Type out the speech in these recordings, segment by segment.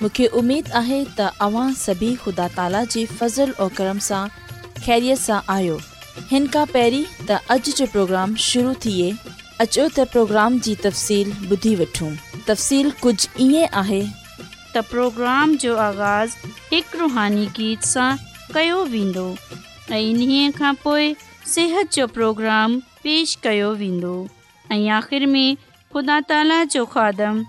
मूंखे उमेदु आहे त अव्हां सभी ख़ुदा ताला जी फज़ुल ऐं कर्म सां ख़ैरीअ सां आहियो हिन खां पहिरीं त अॼु जो प्रोग्राम शुरू थिए अचो त प्रोग्राम जी तफ़सील ॿुधी वठूं तफ़सील कुझु ईअं आहे त प्रोग्राम जो आगाज़ हिकु रुहानी गीत सां कयो वेंदो ऐं इन्हीअ खां पोइ सिहत जो प्रोग्राम पेश कयो वेंदो ऐं आख़िरि में ख़ुदा ताला जो खादम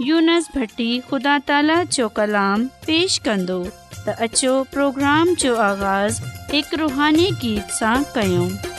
यूनस भट्टी ख़ुदा ताला जो कलाम پیش कंदो त अचो प्रोग्राम जो आगाज़ हिकु रुहानी गीत सां कयूं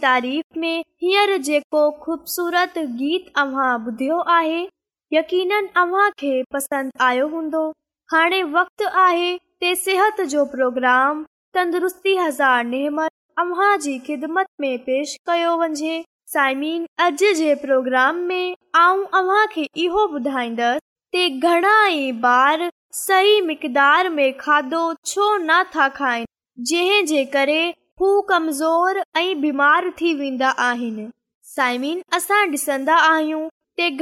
घणाई बार खाधो छो न था खाइनि ज हू कमज़ोर ऐं बीमारु थी वेंदा आहिनि साइमिन असां ॾिसंदा आहियूं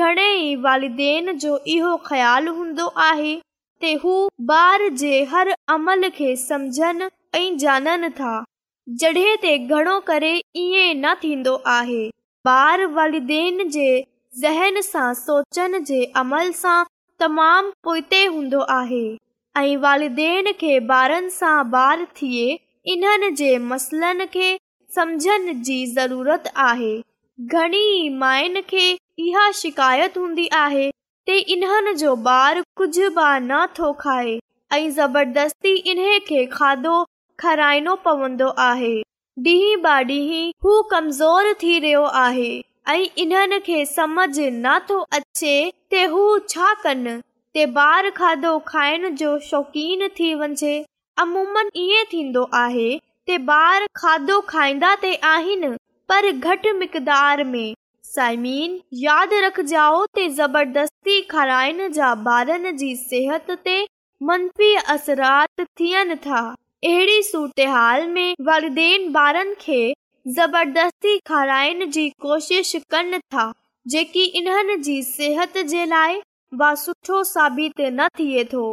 घणेई वालदेन जो इहो ख़्यालु हूंदो आहे त हू ॿार जे हर अमल खे समुझनि ऐं ॼाणनि था जॾहिं ते घणो करे ईअं न थींदो आहे ॿार वालदेन जे ज़हन सां सोचनि जे अमल सां तमामु पोइ हूंदो आहे ऐं वालदेन खे ॿारनि सां बार थिए इन्हनि जे मसलनि खे सम्झनि जी ज़रूरत आहे घणी माइयुनि खे इहा शिकायत हूंदी आहे त इन्हनि जो ॿारु कुझु बि न थो खाए ऐं ज़बरदस्ती इन खे खाधो खाराइणो पवंदो आहे ॾींहं ॿ ॾींहं हू कमज़ोर थी रहियो आहे ऐं इन्हनि खे समझ नथो अचे त हू छा कनि ते ॿार खाधो खाइण जो शौक़ीन थी वञे अमूमन ईअं थींदो आहे ॿार खाधो खाइंदा त आहिनि पर घटि मक़दार में साइमीन यादि रखजाओ त ज़बरदस्ती खाराइण जा ॿारनि जी सिहत ते मनफ़ी असरात थियनि था अहिड़ी सूरत हाल में वर्देन ॿारनि खे ज़बरदस्ती खाराइण जी कोशिश कनि था जेकी इन्हनि जी सिहत जे लाइ सुठो साबित न थिए थो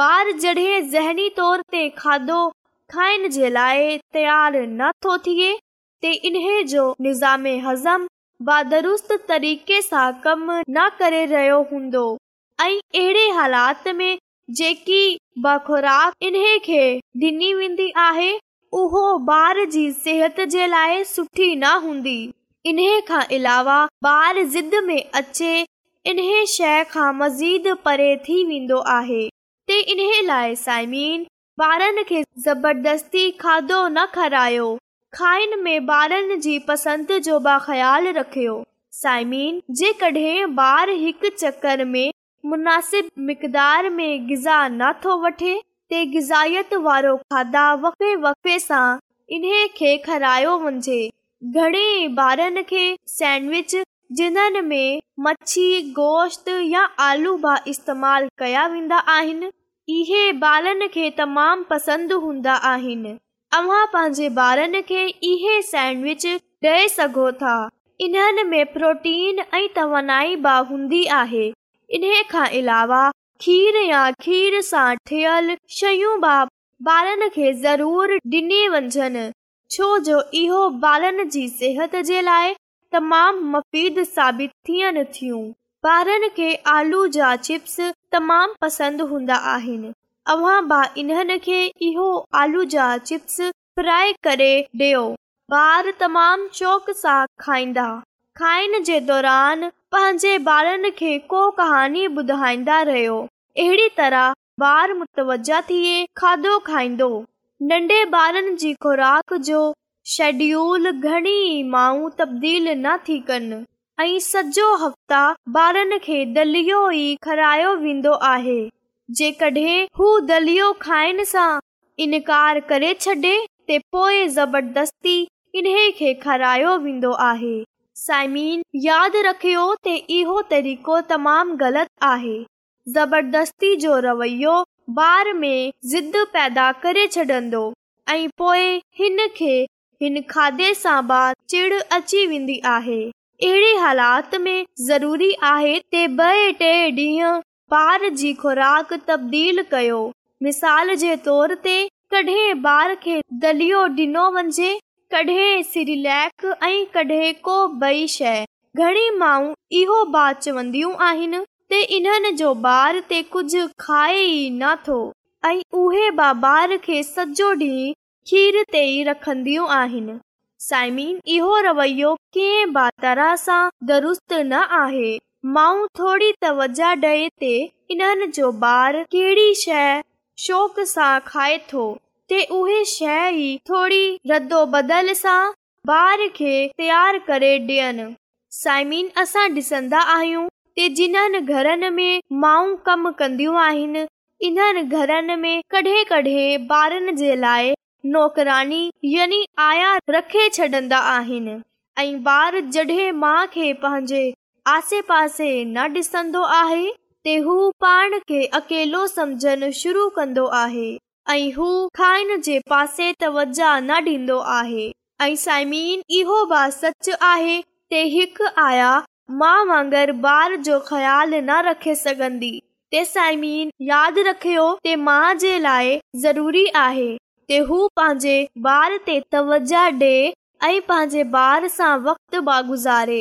ॿारु जॾहिं ज़हनी तोर ते खाधो खाइण जे लाइ तयारु नथो थिए जो निज़ाम हज़म बदरुस्त तरीक़े सां कम न करे रहियो हूंदो ऐं अहिड़े हालात में जेकी बखराक इन्हे खे डि॒नी वेंदी आहे उहो ॿार जी सिहत जे लाइ सुठी न हूंदी इन्हे खां अलावा ॿार ज़िद में अचे इन्हे शइ खां मज़ीद परे थी वेंदो आहे नज़ायात वारो खाधा वञे घणे सेंडविच जिन्हनि گوشت मच्छी آلو با استعمال बि इस्तेमाल कया वेंदा आहिनि इहे تمام پسند तमामु पसंदि हूंदा आहिनि तव्हां पंहिंजे ॿारनि खे इहे सैंडविच ॾेई सघो था इन्हनि में प्रोटीन با तवानाई बि हूंदी आहे इन खां अलावा खीर या खीर सां ठहियल शयूं बि ज़रूरु ॾिनी वञनि छो जो इहो ॿारनि जी सिहत जे लाइ तमाम साबित थियनि थियूं ॿार तमामु सां खाईंदा खाइण जे दौरान पंहिंजे ॿारनि खे को कहानी ॿुधाईंदा रहियो अहिड़ी तरह ॿार मुतवज थिए खाधो खाईंदो नंढे ॿारनि जी ख़राक जो शेड्यूल घणी माण्हू तब्दील न थी कनि ऐं सॼो हफ़्ता ॿारनि खे दलियो ई खारायो वेंदो आहे जेकॾहिं हू दलियो खाइण सां इनकार करे छॾे त पोइ ज़बरदस्ती इन्हे खे खारायो वेंदो आहे साइमीन यादि रखियो त इहो तरीक़ो तमामु ग़लति आहे ज़बरदस्ती जो रवैयो ॿार में ज़िद पैदा करे छॾंदो ऐं पोइ हिन खे हिन खाधे सां घणी माऊ इहो बात चवंदियूं आहिनि त इन्हनि जो ॿार ते कुझु खाए ई न थो सॼो ॾींहुं खीर ते ई रखंदियूं आहिनि साइमिन इहो रवैयो कंहिं बात सां दुरुस्त न आहे माऊ थोरी तवज ॾे ते इन्हनि जो ॿार कहिड़ी शइ शौक़ सां खाए थो ते उहे शइ ई थोरी रद बदल सां ॿार खे तयारु करे ॾियनि साइमिन असां ॾिसंदा आहियूं के जिन्हनि घरनि में माऊं कम कंदियूं आहिनि इन्हनि घरनि में कॾहिं कॾहिं ॿारनि जे लाइ नौकरानी यानी आया रखे छडंदा आहिन ऐं बार जड़े माउ खे पंहिंजे पासे न ॾिसंदो आहे त हू पाण खे अकेलो समुझण शुरू कंदो आहे ऐं हू खाइण जे पासे तवजा न ॾींदो आहे ऐं साइमीन इहो बात सच आहे ते हिकु आया माउ वांगुर ॿार जो ख़्यालु न रखे सघंदी ते साइमीन यादि रखियो माउ जे लाइ ज़रूरी आहे पंहिंजे ॿार ते तवज डे ऐं पंहिंजे ॿार सां वक़्त गुज़ारे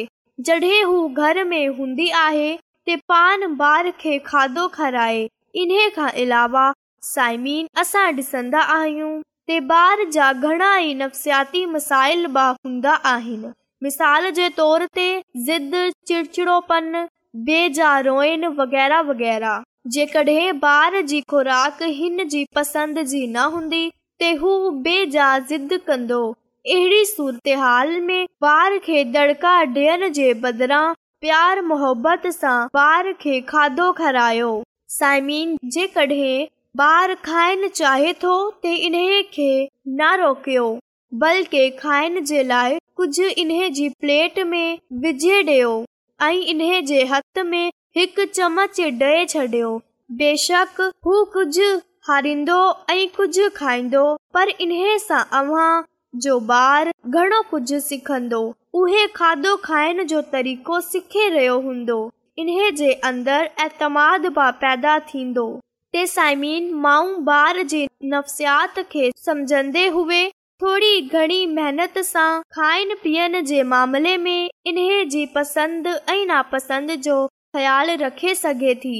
जॾहिं हू घर में हूंदी आहे खाधो खाराए इन खां अलावा घणा ई नफ़्सियाती मिसाइल बि हूंदा आहिनि मिसाल जे तोर ते ज़िद चिड़चिड़ो बेजा रोइन वग़ैरह वग़ैरह जेकॾहिं ॿार जी खोराक हिन जी पसंद जी न हूंदी मोहबत सां ॿार खे खाधो खारायो ॿार खाइण चाहे थो त इन्हे खे न रोकियो बल्कि खाइण जे लाइ कुझु इन्हे जी प्लेट में विझे ॾियो ऐं इन जे हथ में हिकु चमच डे छॾियो बेशक हू कुझु हारींदो ऐं कुझु खाईंदो पर इन्हे सां अव्हां जो ॿार घणो कुझु सिखंदो उहे खाधो खाइण जो तरीक़ो सिखे रहियो हूंदो इन्हे जे अंदरि एतमाद बि पैदा थींदो ते साइमीन माउ ॿार जे नफ़्सियात खे समझंदे हुए थोरी घणी महिनत सां खाइण पीअण जे मामले में इन्हे जी पसंदि ऐं नापसंदि जो ख़्यालु रखे सघे थी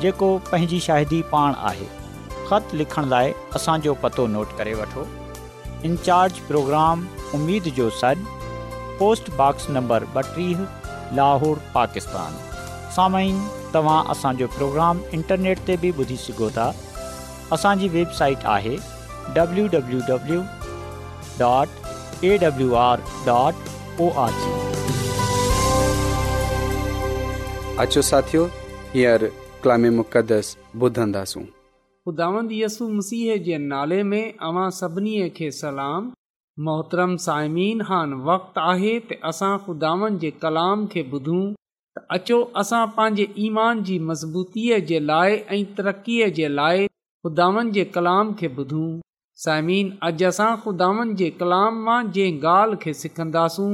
जेको पंहिंजी शाहिदी पाण आहे ख़त लिखण लाइ असांजो पतो नोट करे वठो इन्चार्ज प्रोग्राम उमेद जो सॾु पोस्टबॉक्स नंबर ॿटीह लाहौर पाकिस्तान साम्हूं तव्हां असांजो प्रोग्राम इंटरनेट ते बि ॿुधी सघो था असांजी वेबसाइट आहे W W W dot A W R dot O R मुक़दस यसु मसीह जे नाले में अवां सभिनी खे सलाम मोहतरम साइमीन हान वक़्तु आहे त असां ख़ुदान जे कलाम खे ॿुधूं त अचो असां पंहिंजे ईमान जी मज़बूतीअ जे लाइ ऐं तरक़ीअ जे लाइ ख़ुदान जे कलाम खे ॿुधूं साइमीन अॼु असां ख़ुदान जे कलाम मां जंहिं ॻाल्हि खे सिखंदासूं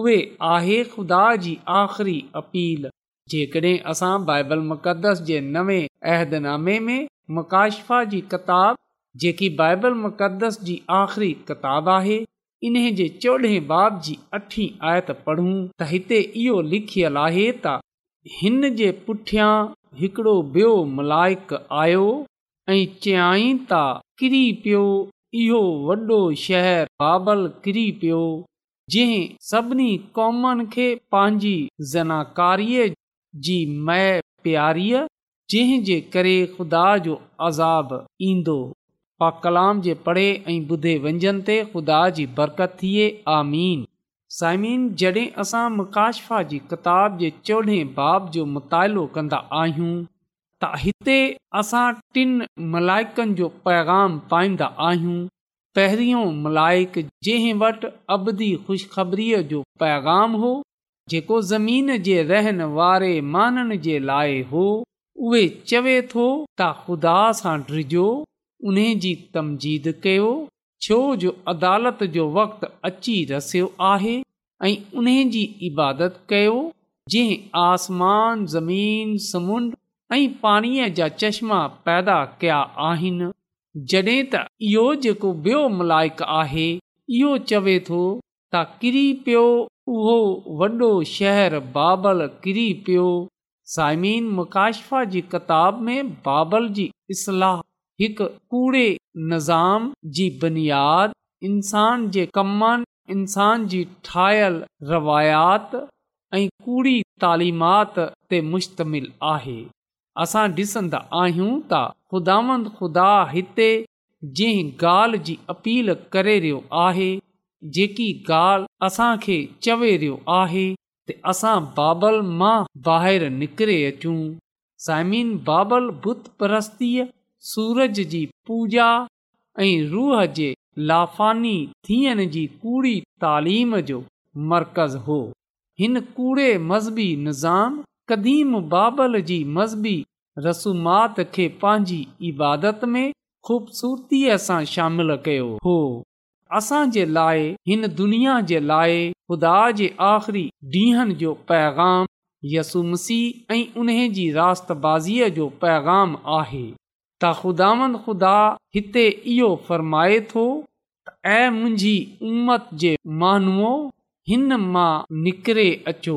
उहे आहे ख़ुदा जी आख़िरी अपील जेकॾहिं असां बाइबल मुक़दस जे नवे अहदनामे में मक़ाशफा जी किताब जेकी बाइबल मुक़दस जी आख़िरी किताबु आहे इन जे चोॾहें बाब जी अठी आयत पढ़ूं त हिते इहो लिखियल आहे त हिन जे पुठियां हिकिड़ो ॿियो मलाइक आयो ऐं चयाई त किरी पियो इहो वॾो शहर बाबल किरी पियो जंहिं सभिनी कौमनि खे पंहिंजी ज़नाकारीअ जी मै प्यारीअ जंहिं जे करे ख़ुदा जो अज़ाब ईंदो पा कलाम जे पढ़े ऐं ॿुधे व्यंजन ते खुदा जी बरकत थिए आमीन साइमिन जड॒हिं असां मुकाशफा जी किताब जे चोॾहें बाब जो मुतालो कन्दा आहियूं त हिते असां टिन मलाइकनि जो पैगाम पाईंदा आहियूं पहिरीं मलाइक जंहिं वटि अबदी खु़शख़रीअ जो पैगाम हो जेको ज़मीन जे रहण वारे माननि जे लाइ हो उहे चवे थो त ख़ुदा सां डिजो उन्हे जी तमजीद कयो छो जो अदालत जो वक़्ति अची रसियो आहे ऐं उन जी इबादत कयो जंहिं आसमान ज़मीन समुंड ऐं पाणीअ जा चश्मा पैदा कया आहिनि जॾहिं त इहो जेको ॿियो मलाइक आहे इहो चवे थो त किरी पियो उहो वॾो शहर बाबल किरी पियो साइमीन मुकाशफा जी किताब में बाबल जी इस्लाह हिकु कूड़े निज़ाम जी बुनियाद इंसान जे कमनि इंसान जी ठाहियल रवायात ऐं कूड़ी तालीमात ते मुश्तमिल आहे असां ॾिसंदा आहियूं त ख़ुदांद ख़ुदा हिते जंहिं ॻाल्हि जी अपील करे रहियो आहे जेकी ॻाल्हि असां चवे रहियो आहे त असां बाबल मां ॿाहिरि निकिरे अचूं साइम बाबल बुत परस्तीअ सूरज जी पूजा ऐं रूह जे लाफानी थियण जी कूड़ी तालीम जो मर्कज़ु हो हिन कूड़े मज़हबी निज़ाम कदीम बाबल जी मज़हबी रसूमात खे पंहिंजी इबादत में खू़बसूरतीअ सां शामिलु कयो हो असांजे लाइ हिन दुनिया जे लाइ ख़ुदा जे आख़िरी ॾींहनि जो पैगाम यसु मसीह ऐं उन जी रातबाज़ीअ जो पैगाम आहे त ख़ुदांद ख़ुदा हिते इहो फ़रमाए थो ऐं मुंहिंजी उमत जे माण्हूअ हिन मां निकिरे अचो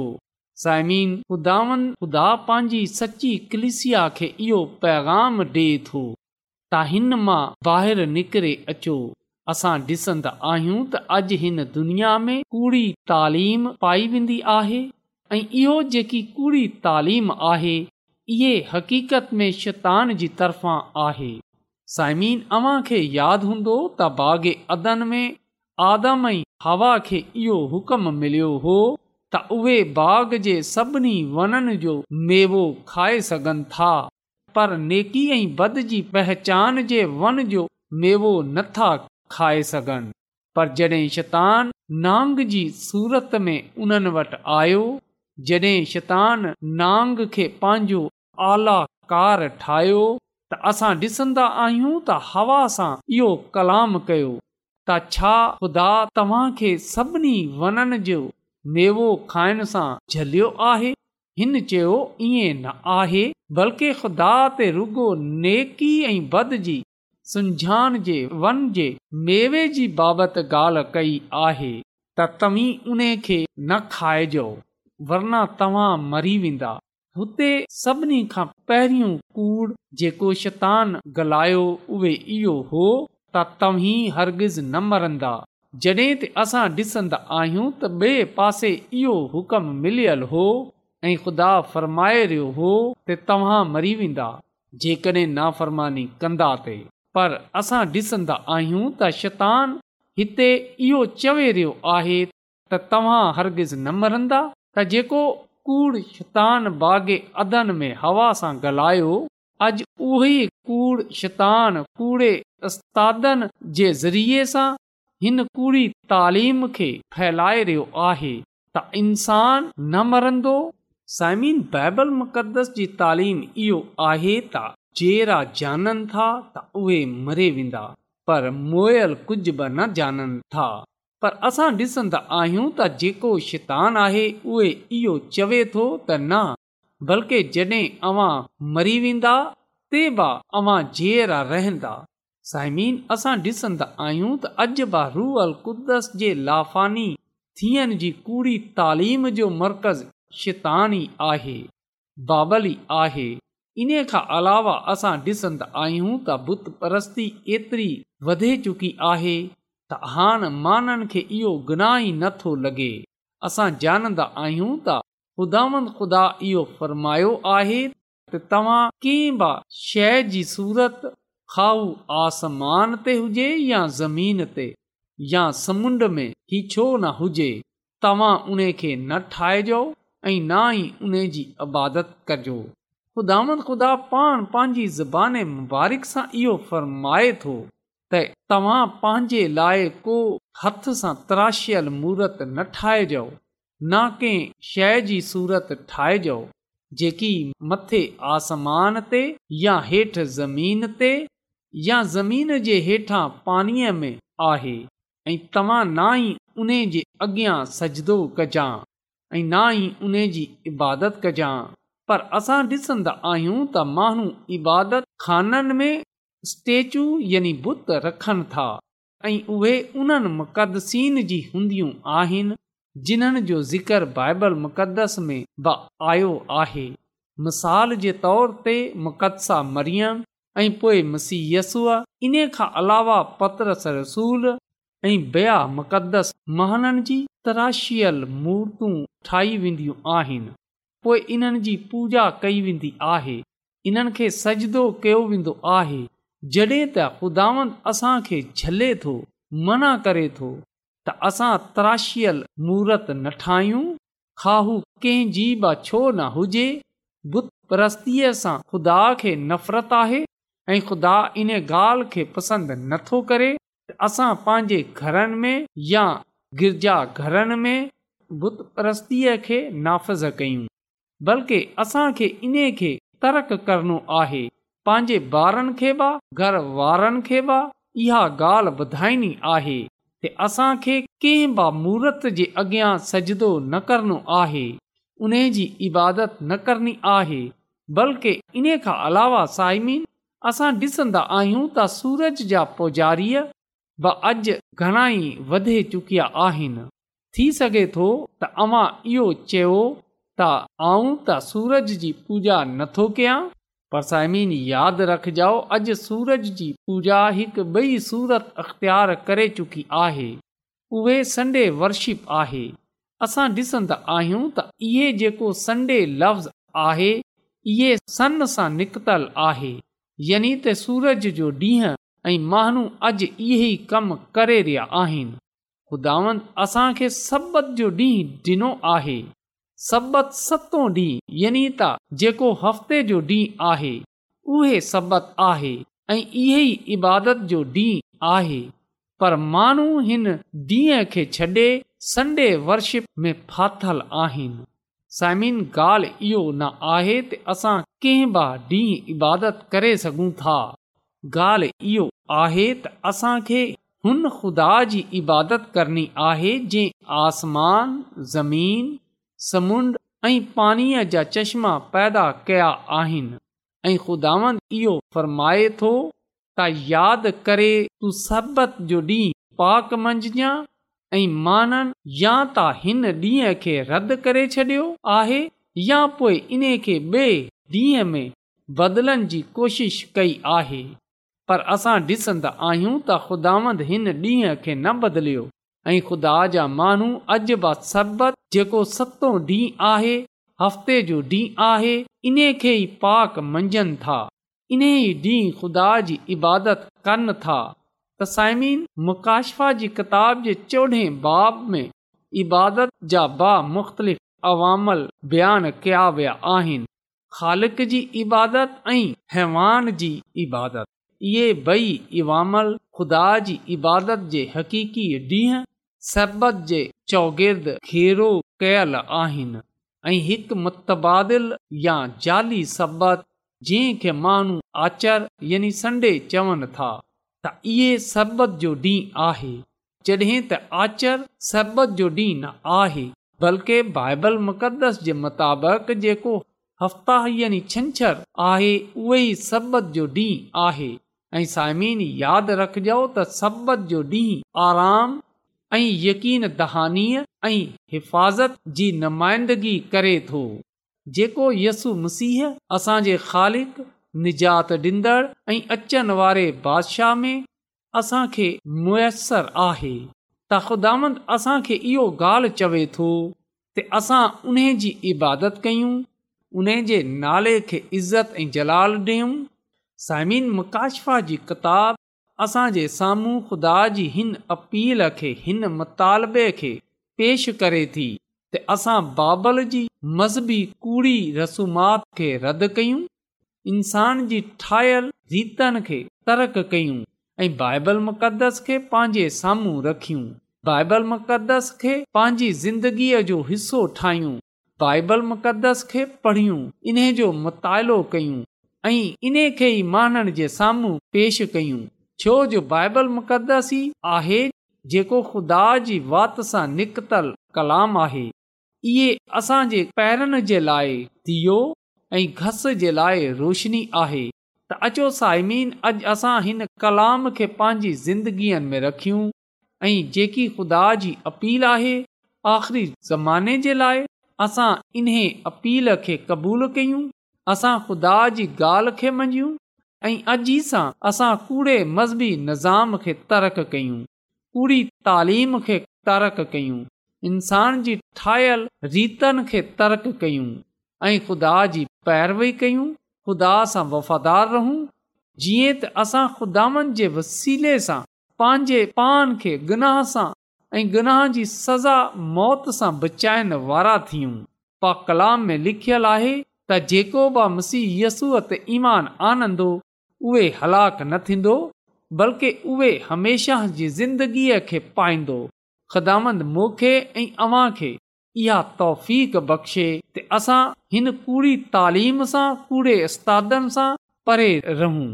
साइमीन ख़ुदांद ख़ुदा पंहिंजी सची कलिसिया खे इहो पैगाम ॾे थो त हिन मां ॿाहिरि निकिरे अचो असां ॾिसंदा आहियूं त अॼु हिन दुनिया में कूड़ी तालीम पाई वेंदी आहे ऐं इहो जेकी कूड़ी तालीम आहे इहे हक़ीक़त में शैतान जी तरफ़ां आहे साइमीन अव्हां खे यादि हूंदो त बाग़ अदन में आदम ऐं हवा खे इहो हुकम मिलियो हो त उहे बाग जे सभिनी वननि जो मेवो खाए सघनि था पर नेकी ऐं बद जी पहचान जे वन जो मेवो नथा खाए सघनि पर जॾहिं शैतान नांग जी सूरत में उन्हनि वटि आयो जॾहिं शैतान नांग खे पंहिंजो आला कार ठाहियो त असां ॾिसंदा आहियूं त हवा सां इहो कलाम कयो त छा ख़ुदा तव्हां खे सभिनी वननि जो मेवो खाइण सां झलियो आहे हिन चयो इएं न आहे बल्कि ख़ुदा ते रुगो नेकी ऐं बद जी सुञाण जे वन जे मेवे जी बाबति ॻाल्हि कई आहे त तव्हीं उन खे न खाइजो वरना तव्हां मरी वेंदा हुते सभिनी खां पहिरियों कूड़ जेको शैतान ॻाल्हायो उहे इहो हो त तव्हीं हरगिज़ न मरंदा जॾहिं त असां ॾिसंदा आहियूं त ॿिए पासे इहो हुकम मिलियल हो ऐं ख़ुदा फरमाए रहियो हो त तव्हां मरी वेंदा जेकॾहिं नाफ़रमानी कंदा ते पर असां ॾिसंदा आहियूं त शैतान हिते इहो चवे रहियो आहे त तव्हां हरगिज़ु न मरंदा त जेको कूड़ शैतान बागे अदन में हवा सां ॻाल्हायो अॼु उहो कूड़ शैतान कूड़े उस्तादनि जे ज़रिये सां हिन कूड़ी तालीम खे फैलाए रहियो आहे त इंसान न मरंदो साइमिन बाइबल मुक़द्दस जी तालीम इहो आहे त रा जाननि था त उहे मरे वेंदा पर मोयल कुझ बि न जाननि था पर असां ॾिसंदा आहियूं त जेको शितान आहे उहे इहो चवे थो त न बल्कि जॾहिं अवां मरी वेंदा ते बि अवां जेरा रहंदा साइमीन असां डि॒संदा आहियूं त अजल कुद्दस जे लाफानी थियण जी कूड़ी तालीम जो मर्कज़ शितानी आहे बाबली आहे इन खां अलावा असां ॾिसंदा आहियूं त बुत परस्ती एतिरी वधे चुकी आहे त हाणे माननि खे इहो गुनाही नथो लॻे असां ॼाणंदा आहियूं त ख़ुदांद ख़ुदा इहो फ़रमायो आहे त तव्हां कंहिं बि शइ जी सूरत खाऊ आसमान ते हुजे या ज़मीन ते या समुंड में ही छो न हुजे तव्हां उन खे न ठाहिजो ऐं ना ई उन जी ख़ुदा ख़ुदा पाण पंहिंजी ज़बान मुबारक सां इहो फरमाए थो त तव्हां पंहिंजे लाइ को हथ सां तराशियल मूर्त न ठाहिजो न कंहिं शइ जी सूरत ठाहिजो जेकी मथे आसमान ते या हेठि ज़मीन ते या ज़मीन जे हेठां पाणीअ में आहे ऐं तव्हां न ई उन्हे जे अॻियां सजदो कजां ऐं ना ई उन्हे जी इबादत कजां पर असां डि॒संदा आहियूं त माण्हू इबादत खाननि में स्टेचू यानी बुत रखनि था ऐं उहे उन्हनि मुक़दसनि जी हूंदियूं आहिनि जिन्हनि जो ज़िक्र बाइबल मुक़दस में बि आयो आहे मिसाल जे तौर ते मुक़दसा मरीअ ऐं पोइ मसीयसूआ इन खां अलावा पतरस रसूल ऐं बया मुक़दस महाननि जी तराशियल मूर्तियूं ठाही वेंदियूं आहिनि पोइ इन्हनि जी पूजा कई वेंदी आहे इन्हनि खे सजदो कयो वेंदो आहे जॾहिं त ख़ुदावंत असांखे झले थो मना करे थो त असां तराशियल मूर्त न ठाहियूं खाहू कंहिंजी बि छो न हुजे बुत परस्तीअ सां ख़ुदा खे नफ़रत आहे ऐं ख़ुदा इन ॻाल्हि खे पसंदि नथो करे असां पंहिंजे घरनि में या गिरजा घरनि में बुत परस्तीअ खे नाफ़िज़ कयूं बल्कि असांखे इन खे तर्क करणो आहे पंहिंजे ॿारनि खे बि घर वारनि खे इहा ॻाल्हि ॿुधाइणी आहे असांखे कंहिं बि महूरत जे अॻियां सजदो न करणो आहे उन जी इबादत न करणी आहे बल्कि इन खां अलावा साइमिन असां ॾिसंदा आहियूं त सूरज जा पुजारीअ अॼु घणाई वधे चुकिया आहिनि थी सघे थो त तव्हां इहो चयो आऊं त सूरज जी पूॼा नथो कयां पर साइमीन यादि रखजो अॼु सूरज जी पूॼा हिकु ॿई सूरत अख़्तियारु करे चुकी आहे उहे संडे वर्षिप आहे असां डि॒संदा आहियूं त इहो जेको सनडे लफ़्ज़ आहे इहे सन सां निकितल आहे यानी त सूरज जो ॾींहुं ऐं माण्हू अॼु इहे ई कमु करे रहिया आहिनि ख़ुदा असांखे सबक़ जो ॾींहुं ॾिनो आहे सबत सतो ॾींहुं यनी त जेको हफ़्ते जो ॾींहुं आहे उहे सबत आहे ऐं इहे ई इबादत जो ॾींहुं आहे पर माण्हू हिन ॾींहं खे छॾे संडे वर्शिप में फाथल आहिनि साइमिन ॻाल्हि इहो न आहे त असां कंहिं बि ॾींहुं इबादत करे सघूं था ॻाल्हि इहो आहे त असां खे हुन ख़ुदा जी इबादत करणी आहे जे आसमान ज़मीन समुंड ऐं पाणीअ जा चश्मा पैदा कया आहिनि ऐं ख़ुदावंदि इहो फ़र्माए थो त यादि करे तूं सरबत जो ॾींहुं पाक मंझिजांइ ऐं माननि या त हिन ॾींहुं खे रदि करे छडि॒यो आहे या पोइ इन्हे खे ॿिए डींहुं में बदिलण जी कोशिश कई आहे पर असां डि॒संदा आहियूं त ख़ुदावंदि हिन खे न बदिलियो ऐं ख़ुदा जा माण्हू अजबत जेको सतो ॾींहुं आहे हफ़्ते जो ॾींहुं आहे इन्हे खे ई पाक मंझनि था इन ई ॾींहुं ख़ुदा जी इबादत कनि था तसाइमीन मुकाशफ़ा जी किताब जे चोॾहें बाब में इबादत जा बा मुख़्तलिफ़ अवामल बयान कया विया आहिनि ख़ालक़ जी इबादत ऐं हैवान जी इबादत इहे ॿई इमामल खुदा जी इबादत जे हक़ीक़ी ॾींहं सभ्यत जे घेरो खेल आहिनि ऐं हिकु मुतबादिली सभु जंहिंखे माण्हू आचर यानी संडे चवनि था त इहे सभ जो ॾींहुं आहे जॾहिं त आचर सहबत जो ॾींहुं न आहे बल्कि बाइबल मुक़दस जे मुताबिक़ जेको हफ़्ता यानि छंछरु आहे उहो ई जो ॾींहुं आहे ऐं साइमिन यादि रखजो त जो ॾींहुं आराम ऐं यक़ीन दहानी ऐं हिफ़ाज़त जी नुमाइंदगी करे थो जेको यसु मसीह असांजे ख़ालिक़जात ॾींदड़ु ऐं अचनि वारे बादशाह में असां खे मुयसरु आहे तखुदामद असां खे इहो ॻाल्हि चवे थो त असां उन जी इबादत कयूं उन जे नाले खे इज़त ऐं जलाल ॾेयूं साइमिन मुकाशफा जी किताब असांजे साम्हूं ख़ुदा जी हिन अपील खे हिन मुतालबे खे पेश करे थी त असां बाबल जी मज़हबी कूड़ी रसूमात खे रद्द कयूं इंसान जी ठाहियलु रीतनि खे तर्क कयूं ऐं बाइबल मुक़दस खे पंहिंजे साम्हूं रखियूं बाइबल मुक़दस खे पंहिंजी ज़िंदगीअ जो हिसो ठाहियूं बाइबल मुक़दस खे पढ़ियूं इन जो मुतालो कयूं ऐं इन खे ई मानण जे साम्हूं पेश कयूं जो बाइबल मुक़दससी आहे जेको ख़ुदा जी वात सां निकतल कलाम आहे इहे असां जे पैरनि जे लाइ थियो ऐं घस जे लाइ रोशनी आहे त अचो सायमीन अॼु असां हिन कलाम खे पंहिंजी ज़िंदगीअ में रखियूं ऐं जेकी ख़ुदा जी अपील आहे आख़िरी ज़माने जे लाइ असां इन्हे अपील खे क़बूलु कयूं असां ख़ुदा जी ॻाल्हि खे मञूं ऐं अजी सां असां कूड़े मज़हबी निज़ाम खे तरक कयूं कूड़ी तालीम खे तरक कयूं इंसान जी ठाहियलु रीतनि खे तरक कयूं ऐं ख़ुदा जी पैरवी कयूं ख़ुदा सां वफ़ादार रहूं जीअं त असां ख़ुदानि जे वसीले सां पंहिंजे पान खे गुनाह सां ऐं गुनाह जी सज़ा मौत सां बचाइण वारा थियूं पा कलाम में लिखियलु आहे त जेको बि मसीह यसूअ ईमान आनंदो उहेलाक न थींदो बल्कि उहे हमेशा जी ज़िंदगीअ खे पाईंदो ख़ुदामंद मूंखे ऐं अव्हां खे इहा तौफ़ बख़्शे त असां हिन कूड़ी तालीम सां कूड़े उस्तादनि सां परे रहूं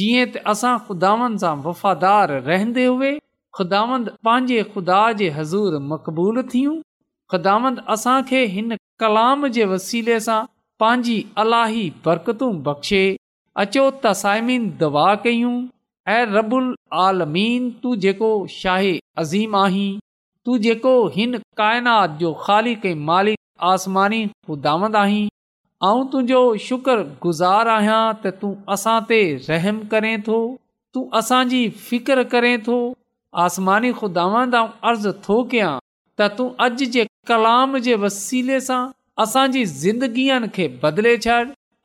जीअं त असां ख़ुदांद सां वफ़ादार रहंदे हुए ख़ुदामंद पंहिंजे खु़दा जे हज़ूर मक़बूल थियूं ख़ुदामंद असां खे हिन कलाम जे वसीले सां पंहिंजी अलाही बरकतू बख़्शे अचो तसाइमीन दवा कयूं ऐं रबुल आलमीन तूं जेको शाहे अज़ीम आहीं तूं जेको हिन काइनात जो ख़ाली मालिक आसमानी ख़ुदांद आहीं ऐं तुंहिंजो शुक्रगुज़ारु आहियां त तूं असां ते रहम करें थो तूं असांजी फिकर करें थो आसमानी ख़ुदांद अर्ज़ु थो कयां त तूं अॼु जे कलाम जे वसीले सां असांजी ज़िंदगीअ खे बदले छॾ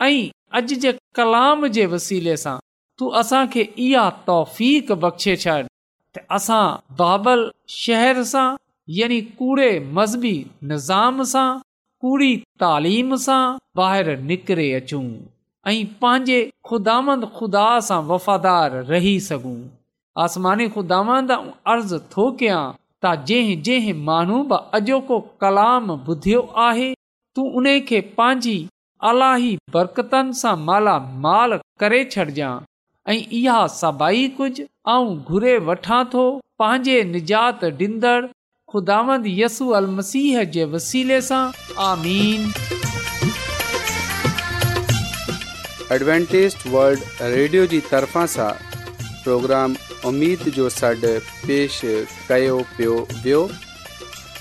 ऐं अॼु जे कलाम जे वसीले सां तू असांखे इहा तौफ़ बख़्शे छॾ त असां बाबर शहर सां यानी कूड़े मज़हबी निज़ाम सां कूड़ी तालीम सां ॿाहिरि निकिरे अचूं ऐं पंहिंजे ख़ुदांद खुदा सां वफ़ादार रही सघूं आसमानी ख़ुदामंद अर्ज़ु थो कयां त जंहिं जंहिं माण्हू बि अॼोको कलाम ॿुधियो आहे तूं उन खे पंहिंजी अलाही बरकतनि सां मालामाल करे छॾिजांइ ऐं इहा सभई कुझु आऊं घुरे वठां थो पंहिंजे निजात ॾींदड़ खुदावंद यसू अल मसीह जे वसीले सां आमीन एडवेंटेज वल्ड रेडियो जी तरफ़ा सां प्रोग्राम उमेद जो सॾु पेश कयो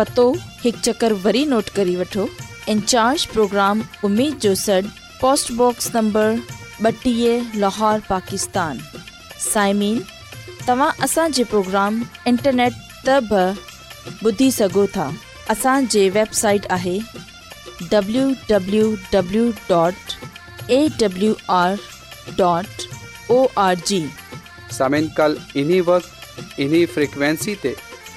पतो हिकु चकर वरी नोट करे वठो इन्ज प्रोग्राम उमेद जो सॾु पोस्टबॉक्स नंबर ॿटीह लाहौर पाकिस्तान साइमिन तव्हां असांजे प्रोग्राम इंटरनेट त ॿुधी सघो था असांजे वेबसाइट आहे